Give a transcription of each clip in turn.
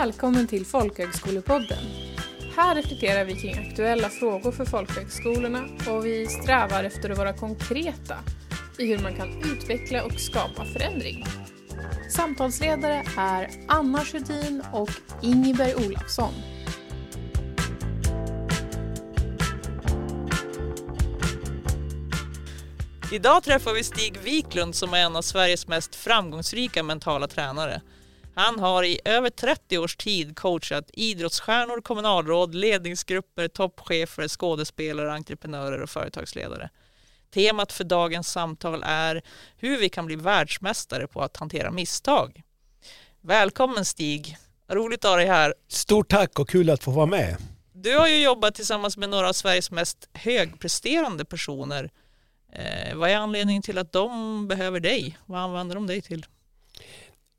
Välkommen till Folkhögskolepodden. Här reflekterar vi kring aktuella frågor för folkhögskolorna och vi strävar efter att vara konkreta i hur man kan utveckla och skapa förändring. Samtalsledare är Anna Sjödin och Ingeberg Olafsson. Idag träffar vi Stig Wiklund som är en av Sveriges mest framgångsrika mentala tränare. Han har i över 30 års tid coachat idrottsstjärnor, kommunalråd, ledningsgrupper, toppchefer, skådespelare, entreprenörer och företagsledare. Temat för dagens samtal är hur vi kan bli världsmästare på att hantera misstag. Välkommen Stig! Roligt att ha dig här. Stort tack och kul att få vara med. Du har ju jobbat tillsammans med några av Sveriges mest högpresterande personer. Eh, vad är anledningen till att de behöver dig? Vad använder de dig till?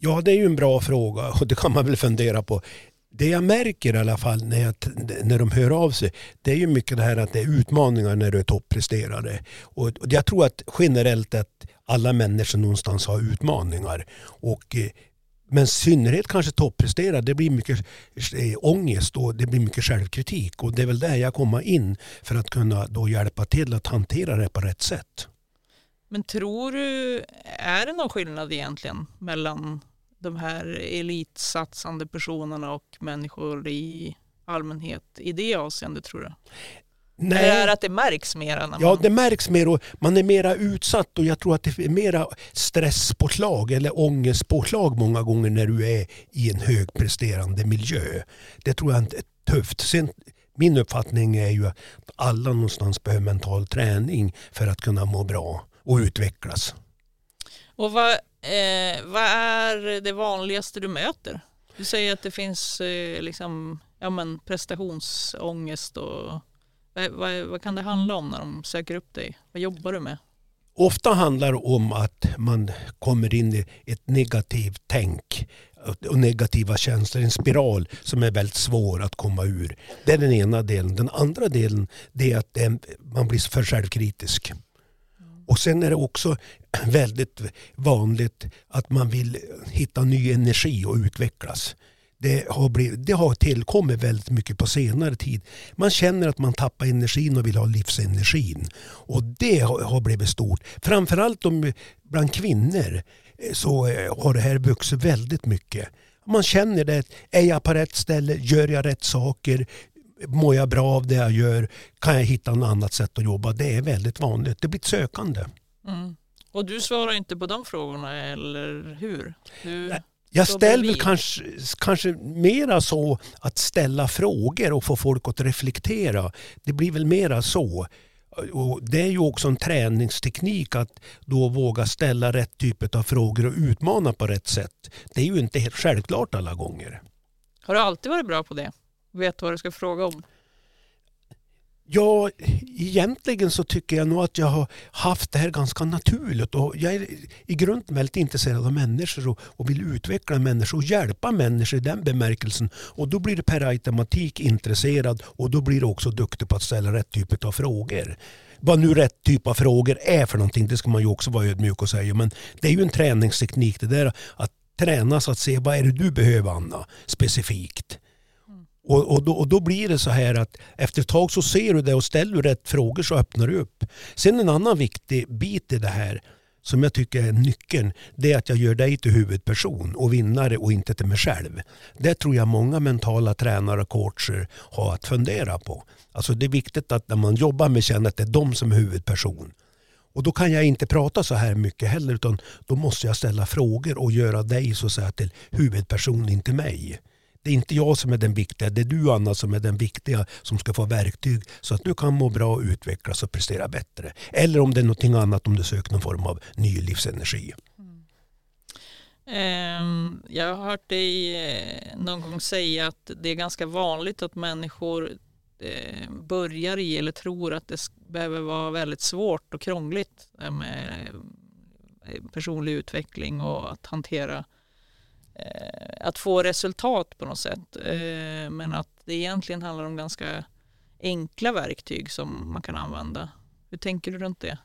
Ja, det är ju en bra fråga och det kan man väl fundera på. Det jag märker i alla fall när, jag, när de hör av sig, det är ju mycket det här att det är utmaningar när du är toppresterare. Och jag tror att generellt att alla människor någonstans har utmaningar. Och, eh, men i synnerhet kanske toppresterare, det blir mycket eh, ångest och det blir mycket självkritik. Och det är väl där jag kommer in för att kunna då hjälpa till att hantera det på rätt sätt. Men tror du, är det någon skillnad egentligen mellan de här elitsatsande personerna och människor i allmänhet i det avseendet tror du? Nej. Eller är det att det märks mer? När man... Ja, det märks mer och man är mera utsatt och jag tror att det är mera stresspåslag eller ångestpåslag många gånger när du är i en högpresterande miljö. Det tror jag är tufft. Sen, min uppfattning är ju att alla någonstans behöver mental träning för att kunna må bra och utvecklas. Och vad, eh, vad är det vanligaste du möter? Du säger att det finns eh, liksom, ja, men prestationsångest och vad, vad, vad, kan det handla om när de söker upp dig? Vad jobbar du med? Ofta handlar det om att man kommer in i ett negativt tänk och negativa känslor, en spiral som är väldigt svår att komma ur. Det är den ena delen. Den andra delen är att man blir för självkritisk. Och sen är det också väldigt vanligt att man vill hitta ny energi och utvecklas. Det har, blivit, det har tillkommit väldigt mycket på senare tid. Man känner att man tappar energin och vill ha livsenergin. Och det har blivit stort. Framförallt bland kvinnor eh, så eh, har det här vuxit väldigt mycket. Man känner det. Är jag på rätt ställe? Gör jag rätt saker? Mår jag bra av det jag gör? Kan jag hitta något annat sätt att jobba? Det är väldigt vanligt. Det blir ett sökande. Mm. Och du svarar inte på de frågorna, eller hur? Du jag ställer kanske, kanske mera så att ställa frågor och få folk att reflektera. Det blir väl mera så. Och det är ju också en träningsteknik att då våga ställa rätt typ av frågor och utmana på rätt sätt. Det är ju inte helt självklart alla gånger. Har du alltid varit bra på det? Vet vad du ska fråga om? Ja, egentligen så tycker jag nog att jag har haft det här ganska naturligt. Och jag är i grunden väldigt intresserad av människor och, och vill utveckla människor och hjälpa människor i den bemärkelsen. Och då blir det per automatik intresserad och då blir du också duktig på att ställa rätt typ av frågor. Vad nu rätt typ av frågor är för någonting, det ska man ju också vara ödmjuk och säga. Men det är ju en träningsteknik det där att träna så att se vad är det du behöver Anna specifikt. Och, och, då, och, då, blir det så här att efter ett tag så ser du det och ställer du rätt frågor så öppnar du upp. Sen en annan viktig bit i det här som jag tycker är nyckeln, det är att jag gör dig till huvudperson och vinnare och inte till mig själv. Det tror jag många mentala tränare och coacher har att fundera på. Alltså det är viktigt att när man jobbar med känna att det är de som är huvudperson. Och då kan jag inte prata så här mycket heller utan då måste jag ställa frågor och göra dig så att säga till huvudperson, inte mig det är inte jag som är den viktiga, det är du Anna som är den viktiga som ska få verktyg så att du kan må bra, utvecklas och prestera bättre. Eller om det är någonting annat om du söker någon form av ny livsenergi. Mm. Um, jag har hört dig eh, någon gång säga att det är ganska vanligt att människor eh, börjar i eller tror att det behöver vara väldigt svårt och krångligt med eh, personlig utveckling och att hantera Eh, att få resultat på något sätt. Eh, men att det egentligen handlar om ganska enkla verktyg som man kan använda. Hur tänker du runt det?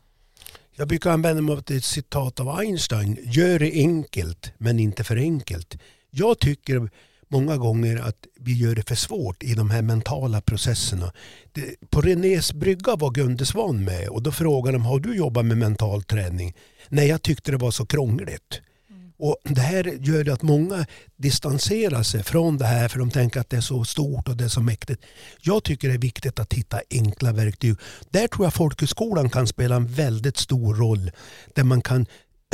Jag brukar använda mig av ett citat av Einstein. Gör det enkelt men inte för enkelt. Jag tycker många gånger att vi gör det för svårt i de här mentala processerna. Det, på Renés brygga var Gunde Svan med och då frågade de har du jobbat med mental träning? Nej, jag tyckte det var så krångligt. Och Det här gör att många distanserar sig från det här för de tänker att det är så stort och det är så mäktigt. Jag tycker det är viktigt att hitta enkla verktyg. Där tror jag folkhögskolan kan spela en väldigt stor roll. Där man kan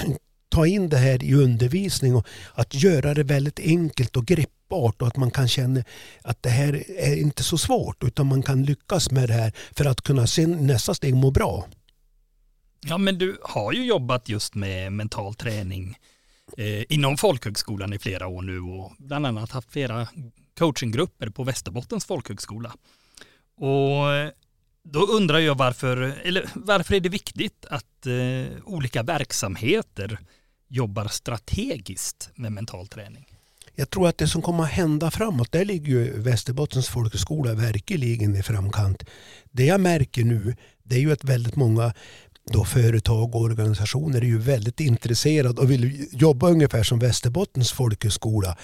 ta in det här i undervisning och att göra det väldigt enkelt och greppbart och att man kan känna att det här är inte så svårt utan man kan lyckas med det här för att kunna sen nästa steg må bra. Ja men du har ju jobbat just med mental träning Eh, inom folkhögskolan i flera år nu och bland annat haft flera coachinggrupper på Västerbottens folkhögskola. Och eh, då undrar jag varför, eller varför är det viktigt att eh, olika verksamheter jobbar strategiskt med mental träning? Jag tror att det som kommer att hända framåt, där ligger ju Västerbottens folkhögskola verkligen i framkant. Det jag märker nu, det är ju att väldigt många då företag och organisationer är ju väldigt intresserade och vill jobba ungefär som Västerbottens folkhögskola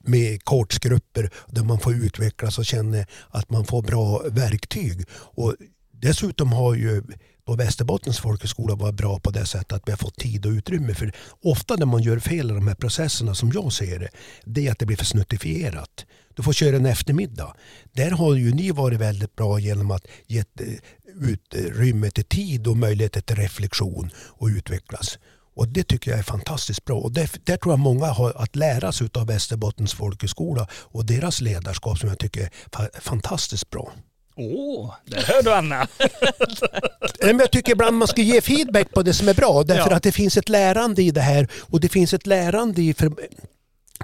med coachgrupper där man får utvecklas och känner att man får bra verktyg. Och dessutom har ju då Västerbottens folkhögskola varit bra på det sättet att vi har fått tid och utrymme. För ofta när man gör fel i de här processerna som jag ser det, det är att det blir för snuttifierat. Du får köra en eftermiddag. Där har ju ni varit väldigt bra genom att ge utrymme till tid och möjligheter till reflektion och utvecklas. Och Det tycker jag är fantastiskt bra. Och där, där tror jag många har att lära sig av Västerbottens folkhögskola och deras ledarskap som jag tycker är fantastiskt bra. Åh, oh, det hör du Anna. jag tycker ibland man ska ge feedback på det som är bra därför ja. att det finns ett lärande i det här och det finns ett lärande i för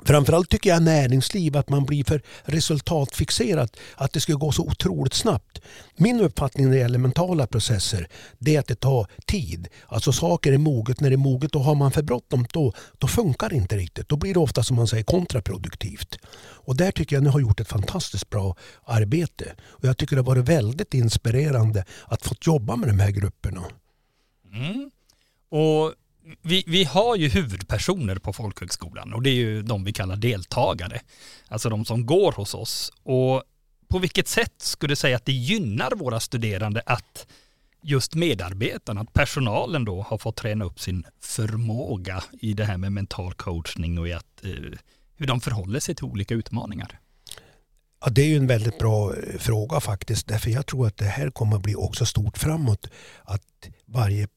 Framförallt tycker jag näringsliv att man blir för resultatfixerad. Att det ska gå så otroligt snabbt. Min uppfattning när det gäller mentala processer det är att det tar tid. Alltså saker är moget. När det är moget och har man för bråttom då, då funkar det inte riktigt. Då blir det ofta som man säger kontraproduktivt. Och där tycker jag att ni har gjort ett fantastiskt bra arbete. Och jag tycker det har varit väldigt inspirerande att få jobba med de här grupperna. Mm. Och vi, vi har ju huvudpersoner på folkhögskolan och det är ju de vi kallar deltagare. Alltså de som går hos oss. Och på vilket sätt skulle du säga att det gynnar våra studerande att just medarbetarna, att personalen då har fått träna upp sin förmåga i det här med mental coachning och i att, eh, hur de förhåller sig till olika utmaningar? Ja, det är ju en väldigt bra eh, fråga faktiskt. Därför jag tror att det här kommer att bli också stort framåt. Att varje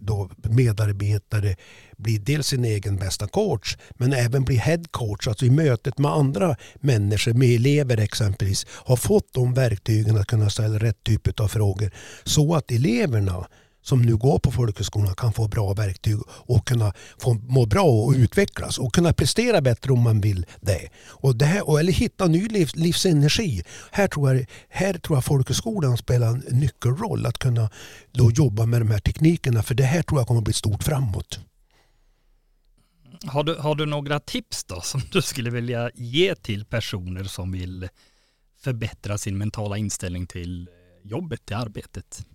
då medarbetare blir dels sin egen bästa coach men även blir head coach, alltså i mötet med andra människor, med elever exempelvis, har fått de verktygen att kunna ställa rätt typ av frågor. Så att eleverna som nu går på folkhögskolan kan få bra verktyg och kunna få må bra och utvecklas och kunna prestera bättre om man vill det. Och det här, eller hitta ny liv, livsenergi. Här tror, jag, här tror jag folkhögskolan spelar en nyckelroll att kunna då jobba med de här teknikerna för det här tror jag kommer bli stort framåt. Har du, har du några tips då som du skulle vilja ge till personer som vill förbättra sin mentala inställning till jobbet, till arbetet?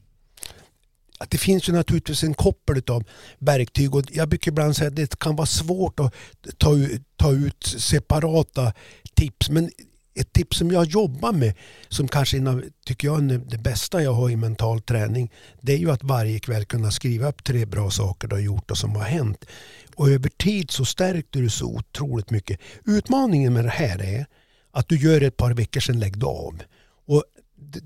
Att det finns ju naturligtvis en koppel av verktyg och jag brukar ibland säga att det kan vara svårt att ta ut, ta ut separata tips. Men ett tips som jag jobbar med, som kanske är tycker jag är det bästa jag har i mental träning, det är ju att varje kväll kunna skriva upp tre bra saker du har gjort och som har hänt. Och över tid så stärker du så otroligt mycket. Utmaningen med det här är att du gör det ett par veckor sedan lägg du av. Och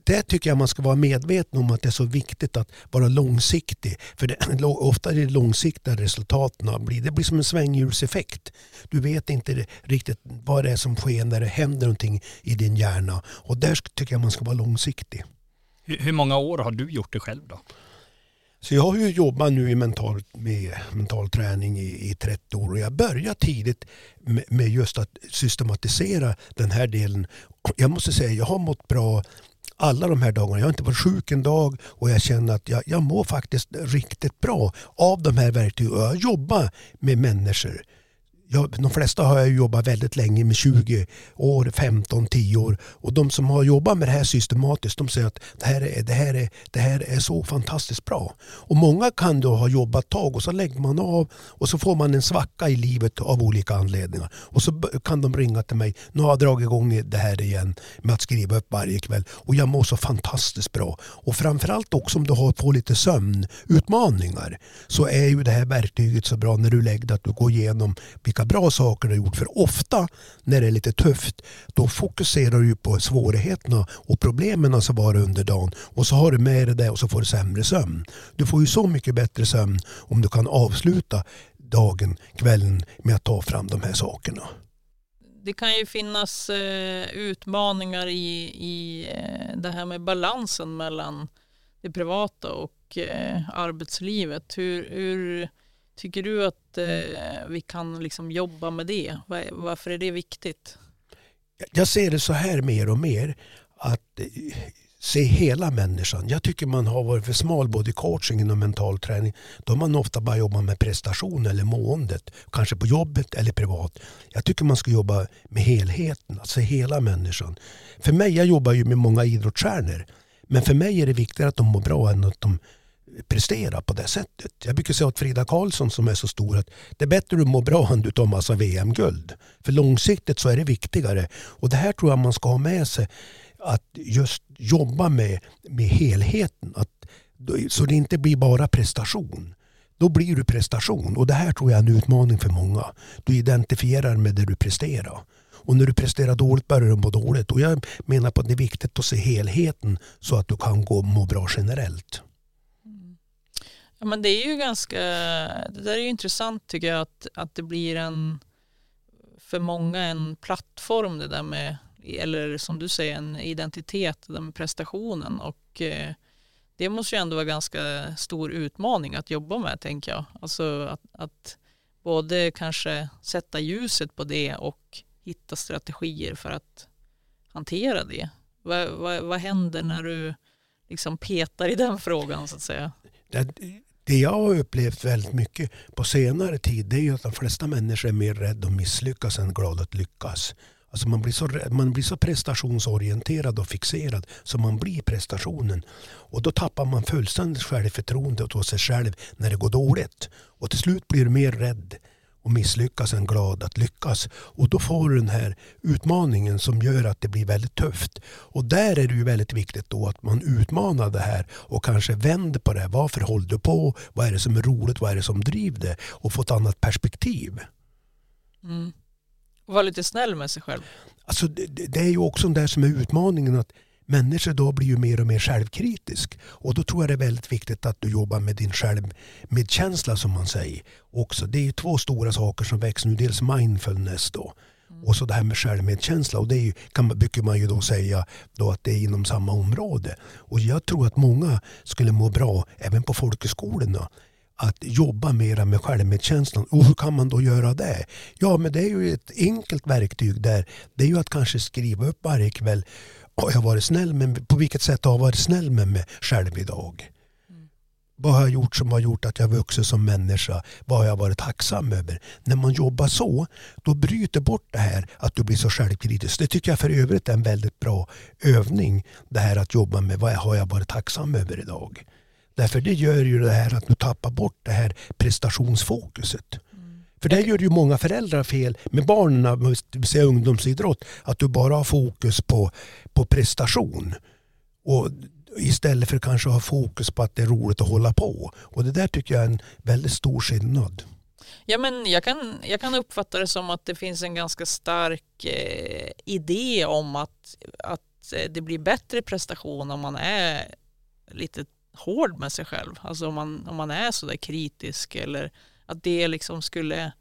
det tycker jag man ska vara medveten om att det är så viktigt att vara långsiktig. För det, ofta är det långsiktiga resultaten blir. Det blir som en svänghjulseffekt. Du vet inte riktigt vad det är som sker när det händer någonting i din hjärna. Och där tycker jag man ska vara långsiktig. Hur många år har du gjort det själv då? Så jag har ju jobbat nu i mental, med mental träning i, i 30 år och jag började tidigt med, med just att systematisera den här delen. Jag måste säga jag har mått bra alla de här dagarna. Jag har inte varit sjuk en dag och jag känner att jag, jag mår faktiskt riktigt bra av de här verktygen. Jag jobbar med människor jag, de flesta har jag jobbat väldigt länge med 20 år, 15, 10 år. Och de som har jobbat med det här systematiskt de säger att det här är, det här är, det här är så fantastiskt bra. Och många kan då ha jobbat ett tag och så lägger man av och så får man en svacka i livet av olika anledningar. Och så kan de ringa till mig. Nu har jag dragit igång det här igen med att skriva upp varje kväll. Och jag mår så fantastiskt bra. Och framförallt också om du har fått lite sömnutmaningar så är ju det här verktyget så bra när du lägger att du går igenom vilka bra saker du har gjort. För ofta när det är lite tufft då fokuserar du på svårigheterna och problemen som var under dagen. Och så har du med dig det och så får du sämre sömn. Du får ju så mycket bättre sömn om du kan avsluta dagen, kvällen med att ta fram de här sakerna. Det kan ju finnas eh, utmaningar i, i eh, det här med balansen mellan det privata och eh, arbetslivet. Hur, hur tycker du att eh, vi kan liksom jobba med det? Var, varför är det viktigt? Jag ser det så här mer och mer att eh, se hela människan. Jag tycker man har varit för smal både i coachingen och mental träning. Då har man ofta bara jobbat med prestation eller måendet. Kanske på jobbet eller privat. Jag tycker man ska jobba med helheten, att se hela människan. För mig, jag jobbar ju med många idrottsstjärnor. Men för mig är det viktigare att de mår bra än att de prestera på det sättet. Jag brukar säga åt Frida Karlsson som är så stor att det är bättre att du mår bra än du tar massa VM-guld. För långsiktigt så är det viktigare. Och det här tror jag man ska ha med sig. Att just jobba med, med helheten. Att, så det inte blir bara prestation. Då blir du prestation. Och det här tror jag är en utmaning för många. Du identifierar med det du presterar. Och när du presterar dåligt börjar du må dåligt. Och jag menar på att det är viktigt att se helheten så att du kan gå må bra generellt. Ja, men det är ju ganska, det där är ju intressant tycker jag att, att det blir en, för många en plattform det där med, eller som du säger en identitet, det där med prestationen och eh, det måste ju ändå vara ganska stor utmaning att jobba med tänker jag. Alltså att, att både kanske sätta ljuset på det och hitta strategier för att hantera det. Vad, vad, vad händer när du liksom petar i den frågan så att säga? Det det jag har upplevt väldigt mycket på senare tid det är ju att de flesta människor är mer rädda att misslyckas än glada att lyckas. Alltså man, blir så, man blir så prestationsorienterad och fixerad så man blir prestationen. Och då tappar man fullständigt självförtroende hos sig själv när det går dåligt. Och till slut blir du mer rädd och misslyckas än glad att lyckas. Och då får du den här utmaningen som gör att det blir väldigt tufft. Och där är det ju väldigt viktigt då att man utmanar det här och kanske vänder på det. Varför håller du på? Vad är det som är roligt? Vad är det som driver det? Och få ett annat perspektiv. Mm. Och vara lite snäll med sig själv. Alltså det, det är ju också det som är utmaningen. att människor då blir ju mer och mer självkritisk. Och då tror jag det är väldigt viktigt att du jobbar med din självmedkänsla som man säger. Också. Det är två stora saker som växer nu. Dels mindfulness då. Mm. Och så det här med självmedkänsla. Och det är ju, kan brukar man ju då säga då att det är inom samma område. Och jag tror att många skulle må bra, även på folkhögskolorna, att jobba mera med självmedkänslan. Och hur kan man då göra det? Ja, men det är ju ett enkelt verktyg där. Det är ju att kanske skriva upp varje kväll har jag varit snäll med, på vilket sätt har jag varit snäll med mig själv idag? Mm. Vad har jag gjort som har gjort att jag vuxit som människa? Vad har jag varit tacksam över? När man jobbar så, då bryter bort det här att du blir så självkritisk. Det tycker jag för övrigt är en väldigt bra övning. Det här att jobba med vad har jag varit tacksam över idag? Därför det gör ju det här att du tappar bort det här prestationsfokuset. För det gör ju många föräldrar fel med barnen, säga ungdomsidrott. Att du bara har fokus på, på prestation. Och istället för att kanske ha fokus på att det är roligt att hålla på. Och det där tycker jag är en väldigt stor skillnad. Ja, men jag, kan, jag kan uppfatta det som att det finns en ganska stark eh, idé om att, att eh, det blir bättre prestation om man är lite hård med sig själv. Alltså om man, om man är sådär kritisk eller att det liksom skulle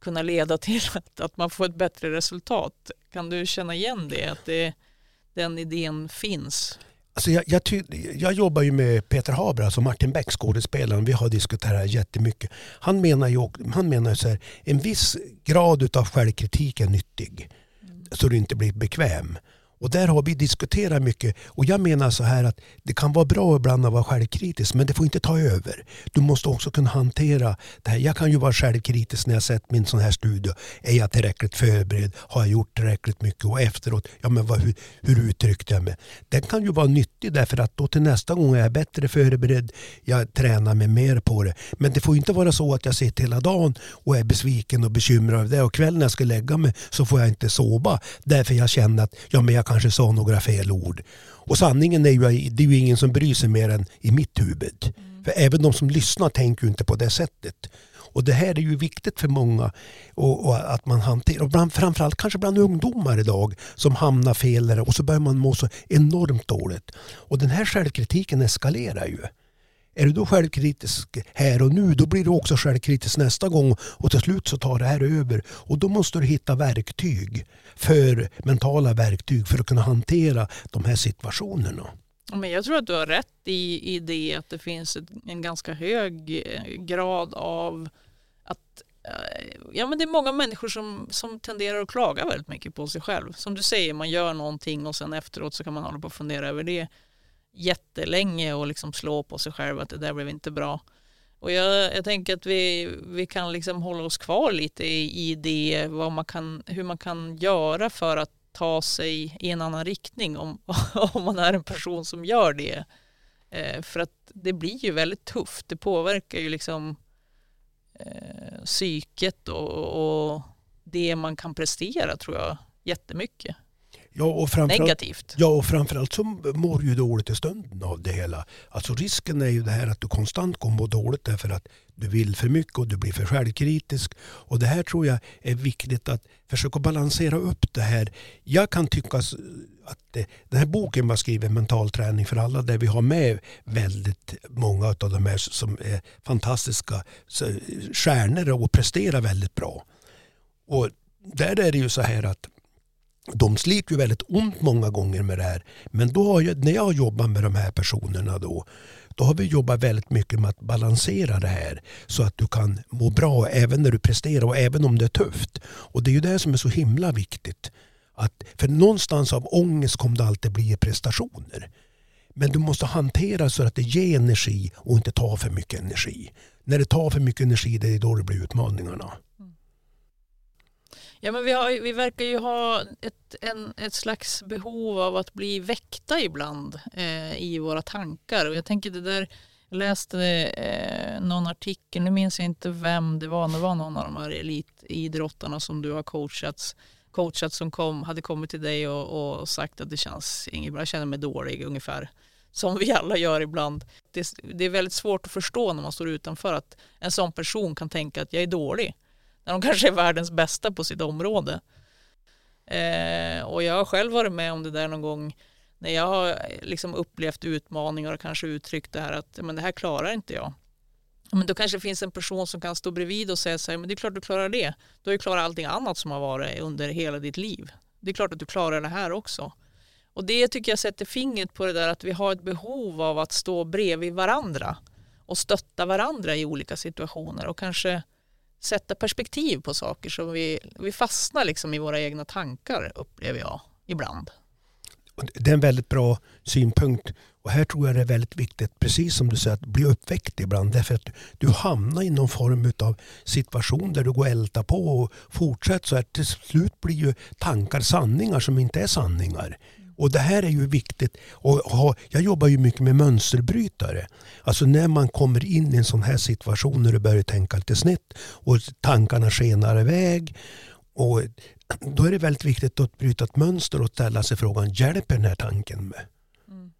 kunna leda till att, att man får ett bättre resultat. Kan du känna igen det? Att det, den idén finns? Alltså jag, jag, jag jobbar ju med Peter Haber, alltså Martin Beck, skådespelaren. Vi har diskuterat det här jättemycket. Han menar ju, han menar så här, en viss grad av självkritik är nyttig. Mm. Så du inte blir bekväm. Och där har vi diskuterat mycket. Och jag menar så här att det kan vara bra ibland att vara självkritisk men det får inte ta över. Du måste också kunna hantera det här. Jag kan ju vara självkritisk när jag sett min sån här studio. Är jag tillräckligt förberedd? Har jag gjort tillräckligt mycket? Och efteråt, ja men vad, hur, hur uttryckte jag mig? Den kan ju vara nyttig därför att då till nästa gång är jag bättre förberedd. Jag tränar mig mer på det. Men det får inte vara så att jag sitter hela dagen och är besviken och bekymrad över det. Och kvällen när jag ska lägga mig så får jag inte sova. Därför jag känner att ja, men jag kanske sa några fel ord. Och sanningen är ju det är ju ingen som bryr sig mer än i mitt huvud. Mm. För även de som lyssnar tänker ju inte på det sättet. Och det här är ju viktigt för många och, och att man hanterar, och bland, framförallt kanske bland ungdomar idag som hamnar fel och så börjar man må så enormt dåligt. Och den här självkritiken eskalerar ju. Är du då självkritisk här och nu, då blir du också självkritisk nästa gång och till slut så tar det här över. Och då måste du hitta verktyg, för mentala verktyg för att kunna hantera de här situationerna. Men jag tror att du har rätt i, i det att det finns en ganska hög eh, grad av att eh, Ja, men det är många människor som, som tenderar att klaga väldigt mycket på sig själv. Som du säger, man gör någonting och sen efteråt så kan man hålla på och fundera över det jättelänge och liksom slå på sig själv att det där blev inte bra. Och jag, jag tänker att vi, vi kan liksom hålla oss kvar lite i, i det, vad man kan, hur man kan göra för att ta sig i en annan riktning om, om man är en person som gör det. Eh, för att det blir ju väldigt tufft, det påverkar ju liksom eh, psyket och, och det man kan prestera tror jag jättemycket. Ja, och Negativt. Ja, och framförallt så mår du dåligt i stunden av det hela. Alltså risken är ju det här att du konstant kommer må dåligt därför att du vill för mycket och du blir för självkritisk. Och det här tror jag är viktigt att försöka balansera upp det här. Jag kan tycka att det, den här boken var skriven Mental träning för alla där vi har med väldigt många av de här som är fantastiska stjärnor och presterar väldigt bra. Och där är det ju så här att de sliter ju väldigt ont många gånger med det här. Men då har jag, när jag har jobbat med de här personerna då, då har vi jobbat väldigt mycket med att balansera det här så att du kan må bra även när du presterar och även om det är tufft. Och det är ju det som är så himla viktigt. Att, för någonstans av ångest kommer det alltid bli prestationer. Men du måste hantera så att det ger energi och inte tar för mycket energi. När det tar för mycket energi det är då det blir utmaningarna. Ja, men vi, har, vi verkar ju ha ett, en, ett slags behov av att bli väckta ibland eh, i våra tankar. Och jag tänker det där, jag läste eh, någon artikel, nu minns jag inte vem det var, det var någon av de här elitidrottarna som du har coachats, coachat som kom, hade kommit till dig och, och sagt att det känns inget bra, jag känner mig dålig ungefär som vi alla gör ibland. Det, det, är väldigt svårt att förstå när man står utanför att en sån person kan tänka att jag är dålig när de kanske är världens bästa på sitt område. Eh, och jag har själv varit med om det där någon gång när jag har eh, liksom upplevt utmaningar och kanske uttryckt det här att men det här klarar inte jag. Men då kanske det finns en person som kan stå bredvid och säga så här, men det är klart du klarar det. Du har ju klarat allting annat som har varit under hela ditt liv. Det är klart att du klarar det här också. Och det tycker jag sätter fingret på det där att vi har ett behov av att stå bredvid varandra och stötta varandra i olika situationer och kanske sätta perspektiv på saker så vi, vi fastnar liksom i våra egna tankar upplever jag ibland. Det är en väldigt bra synpunkt. Och här tror jag det är väldigt viktigt, precis som du säger, att bli uppväckt ibland. Därför att du hamnar i någon form av situation där du går och ältar på och fortsätter så här. Till slut blir ju tankar sanningar som inte är sanningar. Och det här är ju viktigt. Och ha, jag jobbar ju mycket med mönsterbrytare. Alltså när man kommer in i en sån här situation när du börjar tänka lite snett och tankarna skenar iväg. Och då är det väldigt viktigt att bryta ett mönster och ställa sig frågan, hjälper den här tanken mig? Mm.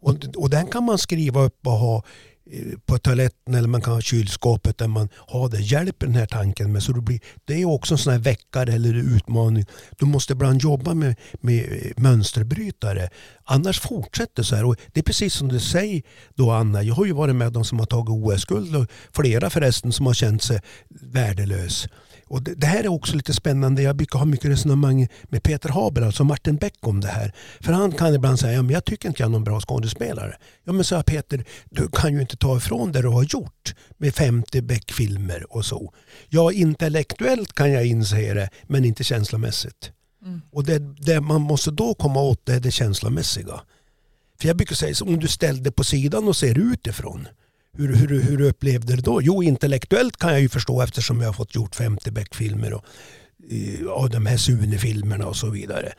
Och, och den kan man skriva upp och ha Eh, på toaletten eller man kan ha kylskåpet där man har det. Hjälper den här tanken med. Så det, blir, det är också en sån här väckare eller utmaning. Du måste ibland jobba med, med eh, mönsterbrytare. Annars fortsätter så här. Och det är precis som du säger då Anna. Jag har ju varit med de som har tagit OS-guld. Flera förresten som har känt sig värdelös. Och det, det, här är också lite spännande. Jag brukar ha mycket resonemang med Peter Haber, alltså Martin Beck om det här. För han kan ibland säga, ja, men jag tycker inte jag är någon bra skådespelare. Ja men sa Peter, du kan ju inte ta ifrån det du har gjort med 50 Beck-filmer och så. Ja, intellektuellt kan jag inse det, men inte känslomässigt. Mm. Och det, det man måste då komma åt det är det känslomässiga. För jag brukar säga om du ställde på sidan och ser utifrån. Hur, hur, hur du upplevde det då? Jo, intellektuellt kan jag ju förstå eftersom jag har fått gjort 50 Beck-filmer och, och de här Sune-filmerna och så vidare.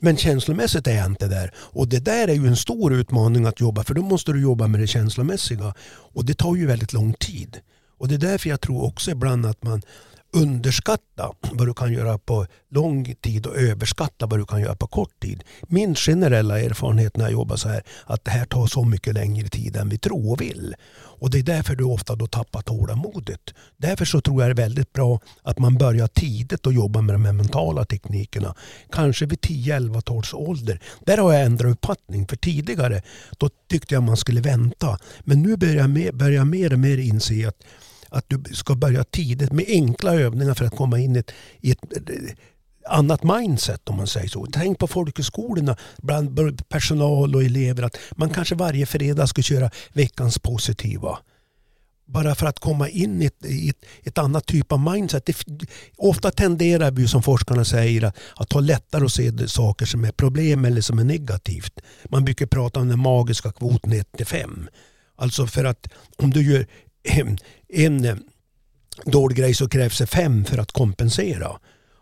Men känslomässigt är jag inte där. Och det där är ju en stor utmaning att jobba för då måste du jobba med det känslomässiga. Och det tar ju väldigt lång tid. Och det är därför jag tror också ibland att man underskatta vad du kan göra på lång tid och överskatta vad du kan göra på kort tid. Min generella erfarenhet när jag jobbar så här att det här tar så mycket längre tid än vi tror och vill. Och det är därför du ofta då tappar tålamodet. Därför så tror jag det är väldigt bra att man börjar tidigt och jobba med de här mentala teknikerna. Kanske vid 10-11 års ålder. Där har jag ändrat uppfattning. För tidigare då tyckte jag man skulle vänta. Men nu börjar jag mer, börjar mer och mer inse att att du ska börja tidigt med enkla övningar för att komma in i ett, i ett annat mindset om man säger så. Tänk på folkhögskolorna bland personal och elever att man kanske varje fredag ska köra veckans positiva. Bara för att komma in i ett, i ett, ett annat typ av mindset. Det, ofta tenderar vi som forskarna säger att, att ha lättare att se saker som är problem eller som är negativt. Man brukar prata om den magiska kvoten 1 till 5. Alltså för att om du gör en eh, dålig grej så krävs det fem för att kompensera.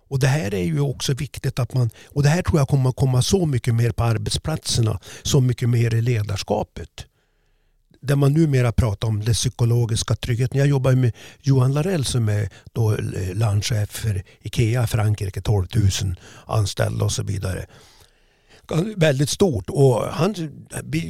Och det här är ju också viktigt att man, och det här tror jag kommer att komma så mycket mer på arbetsplatserna, så mycket mer i ledarskapet. Där man numera pratar om den psykologiska tryggheten. Jag jobbar med Johan Larell som är då eh, landchef för Ikea Frankrike, 12 000 anställda och så vidare väldigt stort och han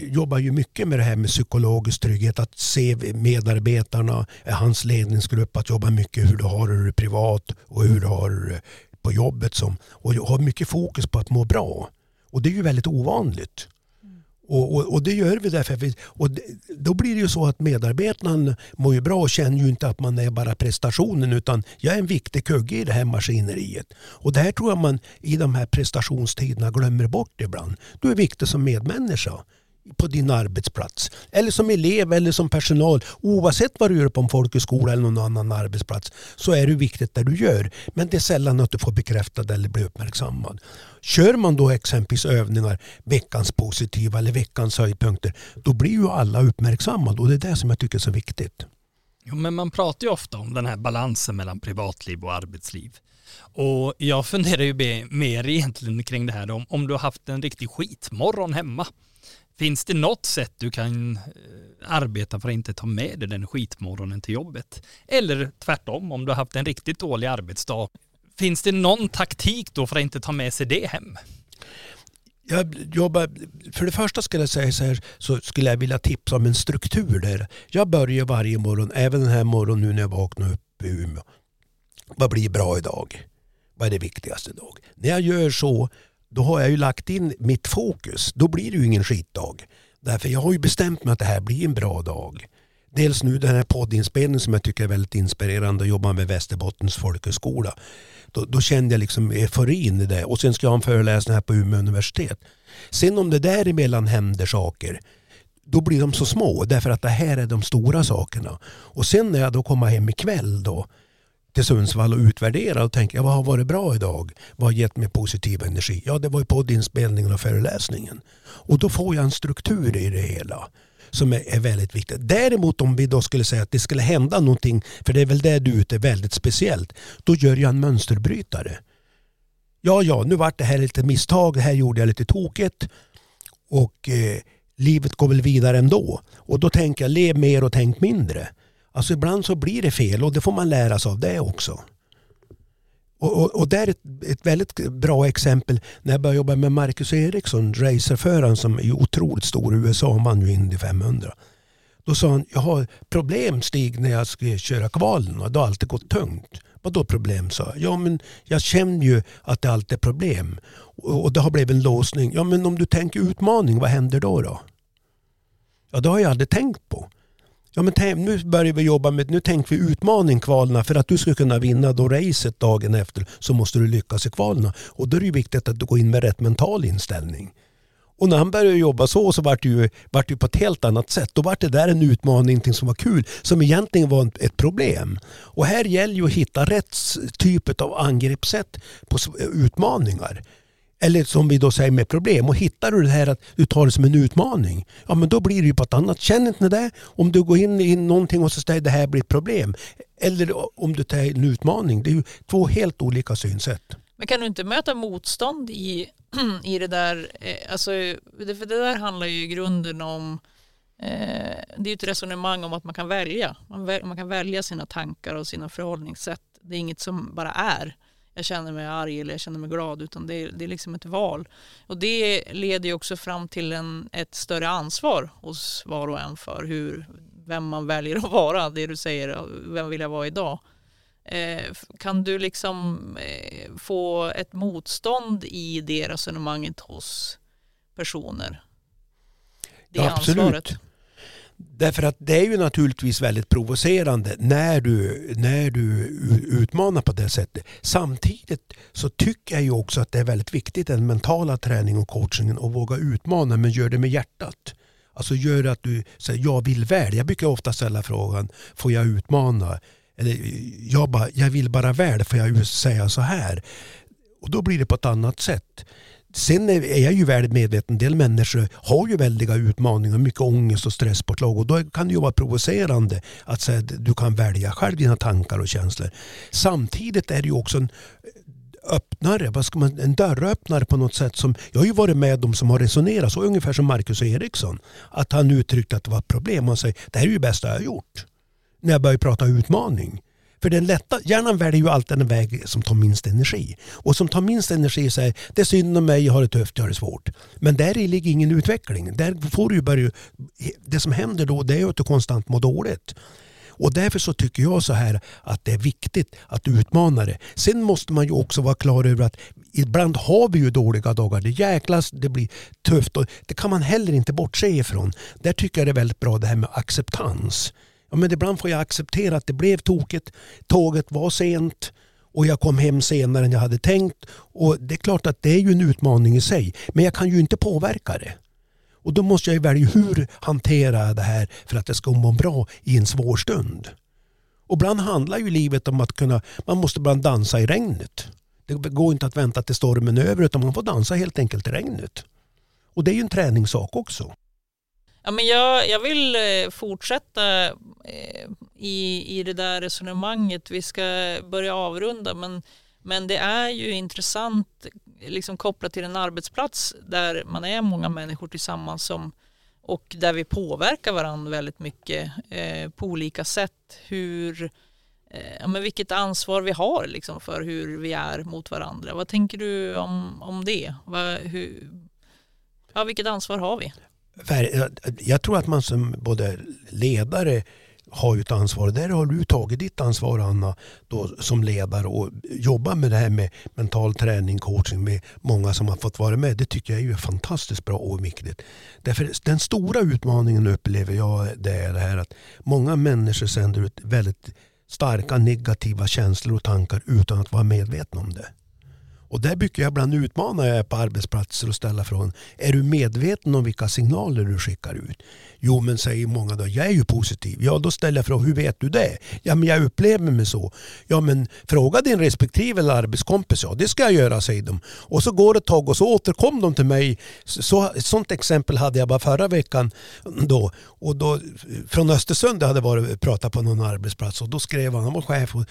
jobbar ju mycket med det här med psykologisk trygghet. Att se medarbetarna, hans ledningsgrupp, att jobba mycket hur du har det privat och hur du har det på jobbet. Som, och har mycket fokus på att må bra. Och det är ju väldigt ovanligt. Och, och, och, det gör vi därför. Vi, och det, då blir det ju så att medarbetarna mår ju bra och känner ju inte att man är bara prestationen utan jag är en viktig kugge i det här maskineriet. Och det här tror jag man i de här prestationstiderna glömmer bort ibland. Du är viktig som medmänniska på din arbetsplats. Eller som elev eller som personal. Oavsett vad du gör på en folkhögskola eller någon annan arbetsplats så är det viktigt det du gör. Men det är sällan att du får bekräftad eller blir uppmärksammad. Kör man då exempelvis övningar, veckans positiva eller veckans höjdpunkter, då blir ju alla uppmärksammade och det är det som jag tycker är så viktigt. Jo, men man pratar ju ofta om den här balansen mellan privatliv och arbetsliv. Och jag funderar ju mer egentligen kring det här om, om du har haft en riktig skitmorgon hemma Finns det något sätt du kan eh, arbeta för att inte ta med dig den skitmorgonen till jobbet? Eller tvärtom, om du har haft en riktigt dålig arbetsdag. Finns det någon taktik då för att inte ta med sig det hem? Jag jobbar, för det första skulle jag säga så här, så skulle jag vilja tipsa om en struktur där. Jag börjar varje morgon, även den här morgonen nu när jag vaknar upp i Umeå. Vad blir bra idag? Vad är det viktigaste idag? När jag gör så då har jag ju lagt in mitt fokus. Då blir det ju ingen skitdag. Därför jag har ju bestämt mig att det här blir en bra dag. Dels nu den här poddinspelningen som jag tycker är väldigt inspirerande att jobba med Västerbottens folkhögskola. Då, då, kände jag liksom euforin i det. Och sen ska jag ha en föreläsning här på Umeå universitet. Sen om det däremellan händer saker då blir de så små därför att det här är de stora sakerna. Och sen när jag då kommer hem ikväll då till Sundsvall och utvärdera och tänka vad har varit bra idag? Vad har gett mig positiv energi? Ja, det var ju poddinspelningen och föreläsningen. Och då får jag en struktur i det hela som är, är väldigt viktigt. Däremot om vi då skulle säga att det skulle hända någonting, för det är väl det du är ute väldigt speciellt, då gör jag en mönsterbrytare. Ja, ja, nu vart det här lite misstag, det här gjorde jag lite tokigt och eh, livet går väl vidare ändå. Och då tänker jag, lev mer och tänk mindre. Alltså ibland så blir det fel och det får man lära sig av det också. Och, och, och det är ett, ett, väldigt bra exempel när jag började jobba med Marcus Eriksson, racerföraren som är otroligt stor i USA, han vann ju Indy 500. Då sa han, jag har problem Stig när jag ska köra kvalen och det har alltid gått tungt. Vadå problem? sa jag. Ja men jag känner ju att det alltid är problem. Och, och det har blivit en låsning. Ja men om du tänker utmaning, vad händer då? då? Ja det har jag aldrig tänkt på. Ja, men nu börjar vi jobba med, nu tänker vi utmaning kvalna För att du ska kunna vinna då racet dagen efter så måste du lyckas i kvalna. Och då är det viktigt att du går in med rätt mental inställning. Och när han började jobba så så vart det ju, vart det på ett helt annat sätt. Då vart det där en utmaning, någonting som var kul, som egentligen var ett problem. Och här gäller ju att hitta rätt typ av angreppssätt på utmaningar. Eller som vi då säger med problem. Och hittar du det här att du tar det som en utmaning, ja men då blir det ju på ett annat. Känner inte det? Om du går in i någonting och så säger det här blir ett problem. Eller om du tar en utmaning. Det är ju två helt olika synsätt. Men kan du inte möta motstånd i, i det där? Eh, alltså, för det där handlar ju i grunden om eh, det är ett resonemang om att man kan välja. Man, man kan välja sina tankar och sina förhållningssätt. Det är inget som bara är jag känner mig arg eller jag känner mig glad utan det är, det är liksom ett val. Och det leder ju också fram till en, ett större ansvar hos var och en för hur, vem man väljer att vara. Det du säger, vem vill jag vara idag? Eh, kan du liksom eh, få ett motstånd i det resonemanget hos personer? Det ja, absolut. Ansvaret. Därför att det är ju naturligtvis väldigt provocerande när du, när du utmanar på det sättet. Samtidigt så tycker jag ju också att det är väldigt viktigt den mentala träningen och coachingen att våga utmana men gör det med hjärtat. Alltså gör att du säger jag vill väl. Jag brukar ofta ställa frågan får jag utmana? Eller jag, bara, jag vill bara väl, får jag säga så här? Och då blir det på ett annat sätt. Sen är jag ju väl medveten, en del människor har ju väldiga utmaningar, mycket ångest och stresspåslag och då kan det ju vara provocerande att säga att du kan välja själv dina tankar och känslor. Samtidigt är det ju också en öppnare, vad ska man, en dörröppnare på något sätt. som Jag har ju varit med de som har resonerat så ungefär som Marcus Eriksson. Att han uttryckte att det var ett problem. Han säger det här är ju det bästa jag har gjort. När jag börjar prata utmaning. För den lätta, hjärnan väljer ju alltid den väg som tar minst energi. Och som tar minst energi säger det är synd om mig, jag har det tufft, jag har det svårt. Men där ligger ingen utveckling. Där får du börja, det som händer då det är att du konstant mår dåligt. Och därför så tycker jag så här att det är viktigt att utmana det. Sen måste man ju också vara klar över att ibland har vi ju dåliga dagar. Det jäklas, det blir tufft och det kan man heller inte bortse ifrån. Där tycker jag det är väldigt bra det här med acceptans. Ja, men ibland får jag acceptera att det blev tokigt. Tåget var sent och jag kom hem senare än jag hade tänkt. Och Det är klart att det är ju en utmaning i sig. Men jag kan ju inte påverka det. Och då måste jag välja hur hantera det här för att det ska må bra i en svår stund. Och ibland handlar ju livet om att kunna, man måste ibland dansa i regnet. Det går inte att vänta till stormen är över utan man får dansa helt enkelt i regnet. Och det är ju en träningssak också. Ja, men jag, jag vill eh, fortsätta eh, i, i det där resonemanget. Vi ska börja avrunda men, men det är ju intressant liksom kopplat till en arbetsplats där man är många människor tillsammans som, och där vi påverkar varandra väldigt mycket eh, på olika sätt. Hur, eh, ja, men vilket ansvar vi har liksom, för hur vi är mot varandra. Vad tänker du om, om det? Va, hur, ja, vilket ansvar har vi? Jag tror att man som både ledare har ju ett ansvar. Där har du tagit ditt ansvar Anna då, som ledare och jobbar med det här med mental träning, coaching med många som har fått vara med. Det tycker jag är fantastiskt bra och viktigt. Därför den stora utmaningen upplever jag det är det här att många människor sänder ut väldigt starka negativa känslor och tankar utan att vara medvetna om det. Och där brukar jag ibland utmana jag är på arbetsplatser och ställa frågan, är du medveten om vilka signaler du skickar ut? Jo, men säger många då, jag är ju positiv. Ja, då ställer jag frågan, hur vet du det? Ja, men jag upplever mig så. Ja, men fråga din respektive eller arbetskompis. Ja, det ska jag göra, säger de. Och så går det ett tag och så återkom de till mig. Så, ett sånt exempel hade jag bara förra veckan. Då. Och då, från Östersund jag hade varit pratat på någon arbetsplats och då skrev han, han var chef, och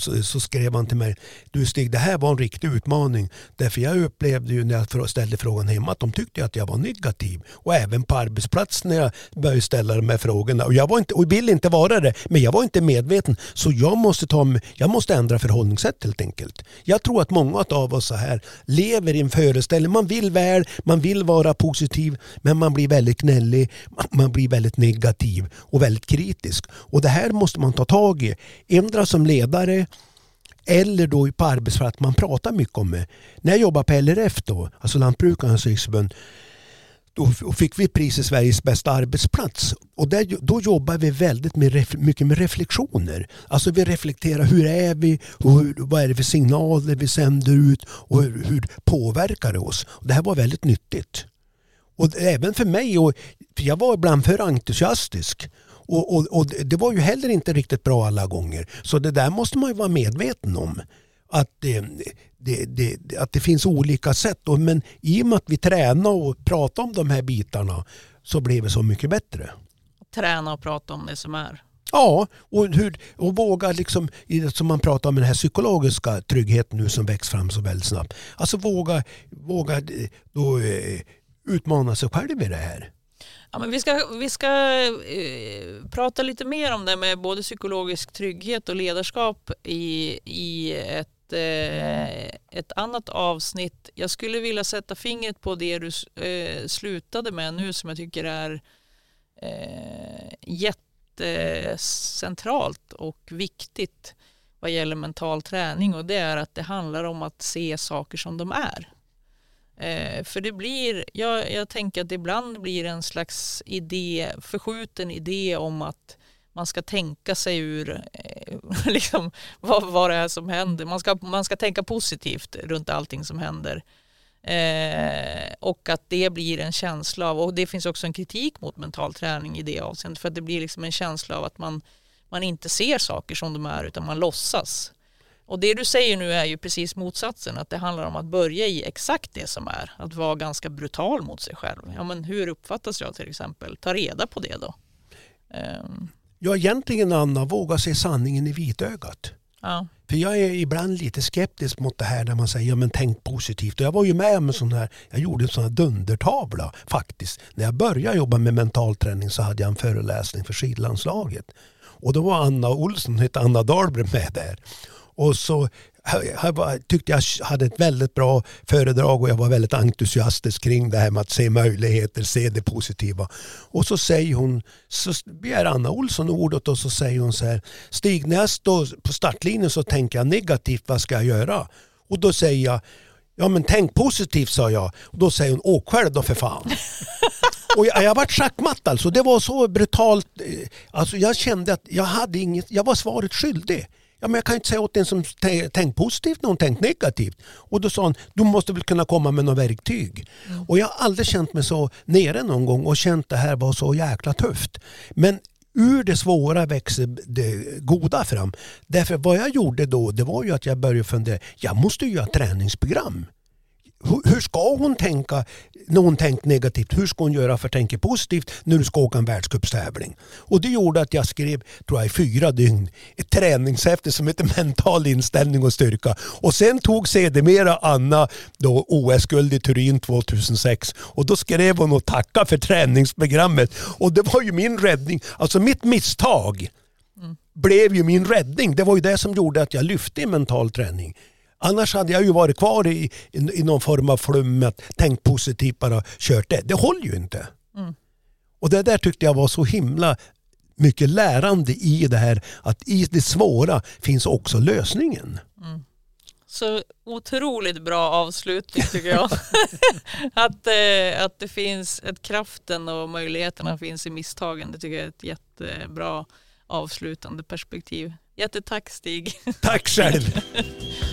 så, så skrev han till mig, du Stig, det här var en riktig utmaning. Därför jag upplevde ju när jag ställde frågan hemma att de tyckte att jag var negativ. Och även på arbetsplatsen när jag började ställa de här frågorna. Och jag var inte, och ville inte vara det, men jag var inte medveten. Så jag måste, ta, jag måste ändra förhållningssätt helt enkelt. Jag tror att många av oss så här lever i en föreställning. Man vill väl, man vill vara positiv, men man blir väldigt gnällig, man blir väldigt negativ och väldigt kritisk. Och det här måste man ta tag i. Ändra som ledare, eller då på arbetsplatsen, man pratar mycket om det. När jag jobbade på LRF då, alltså Lantbrukarnas riksförbund, då fick vi priset Sveriges bästa arbetsplats. Och där, då jobbar vi väldigt med, mycket med reflektioner. Alltså vi reflekterar hur är vi, hur, vad är det för signaler vi sänder ut och hur, hur påverkar det oss. Och det här var väldigt nyttigt. Och även för mig, och, för jag var ibland för entusiastisk. Och, och, och det var ju heller inte riktigt bra alla gånger. Så det där måste man ju vara medveten om. Att det, det, det, att det finns olika sätt. Men i och med att vi tränar och pratar om de här bitarna så blev det så mycket bättre. Träna och prata om det som är. Ja, och, hur, och våga, liksom, som man pratar om den här psykologiska tryggheten nu som växer fram så väldigt snabbt. Alltså våga, våga eh, då, eh, utmana sig själv i det här. Ja, men vi ska, vi ska eh, prata lite mer om det med både psykologisk trygghet och ledarskap i, i ett, eh, ett annat avsnitt. Jag skulle vilja sätta fingret på det du eh, slutade med nu som jag tycker är eh, jättecentralt och viktigt vad gäller mental träning och det är att det handlar om att se saker som de är. Eh, för det blir, jag, jag tänker att ibland blir en slags idé, förskjuten idé om att man ska tänka sig ur eh, liksom, vad, vad det är som händer. Man ska, man ska tänka positivt runt allting som händer. Eh, och att det blir en känsla av, och det finns också en kritik mot mental träning i det avseendet, för att det blir liksom en känsla av att man, man inte ser saker som de är utan man låtsas. Och det du säger nu är ju precis motsatsen, att det handlar om att börja i exakt det som är, att vara ganska brutal mot sig själv. Ja, men hur uppfattas jag till exempel? Ta reda på det då. Um. Ja, egentligen Anna, våga se sanningen i vitögat. Ja. För jag är ibland lite skeptisk mot det här när man säger ja, men tänk positivt. Och jag var ju med om en sån här, jag gjorde en sån här dundertavla faktiskt. När jag började jobba med mental träning så hade jag en föreläsning för skidlandslaget. Och då var Anna Olsson, hette Anna Dahlgren med där. Och så jag tyckte jag hade ett väldigt bra föredrag och jag var väldigt entusiastisk kring det här med att se möjligheter, se det positiva. Och så säger hon, så begär Anna Olsson ordet och så säger hon så här, Stig när jag står på startlinjen så tänker jag negativt, vad ska jag göra? Och då säger jag, ja men tänk positivt sa jag. Och då säger hon, åk själv då för fan. och jag, jag varit schackmatt alltså, det var så brutalt. Eh, alltså jag kände att jag hade inget, jag var svaret skyldig. Ja, men jag kan inte säga åt en som tänkt positivt när hon tänkt negativt. Och då sa hon, du måste väl kunna komma med något verktyg. Mm. Och jag har aldrig känt mig så nere någon gång och känt det här var så jäkla tufft. Men ur det svåra växer det goda fram. Därför vad jag gjorde då, det var ju att jag började fundera, jag måste ju göra träningsprogram hur ska hon tänka när hon tänkt negativt? Hur ska hon göra för att tänka positivt när du ska åka en världscupstävling? Och det gjorde att jag skrev, tror jag i fyra dygn, ett träningshäfte som heter Mental inställning och styrka. Och sen tog sedermera Anna då OS-guld i Turin 2006 och då skrev hon och tackade för träningsprogrammet. Och det var ju min räddning, alltså mitt misstag mm. blev ju min räddning. Det var ju det som gjorde att jag lyfte i mental träning. Annars hade jag ju varit kvar i, i, i någon form av flummet, tänkt positivt bara kört det. Det håller ju inte. Mm. Och det där tyckte jag var så himla mycket lärande i det här att i det svåra finns också lösningen. Mm. Så otroligt bra avslutning tycker jag. att, eh, att det finns, att kraften och möjligheterna finns i misstagen. Det tycker jag är ett jättebra avslutande perspektiv. Jättetack Stig. Tack själv.